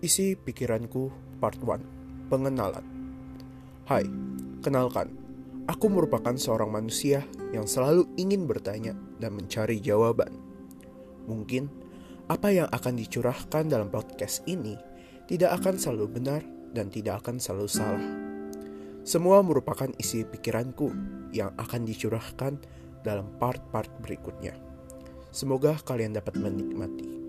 Isi pikiranku part 1 Pengenalan. Hai, kenalkan. Aku merupakan seorang manusia yang selalu ingin bertanya dan mencari jawaban. Mungkin apa yang akan dicurahkan dalam podcast ini tidak akan selalu benar dan tidak akan selalu salah. Semua merupakan isi pikiranku yang akan dicurahkan dalam part-part berikutnya. Semoga kalian dapat menikmati.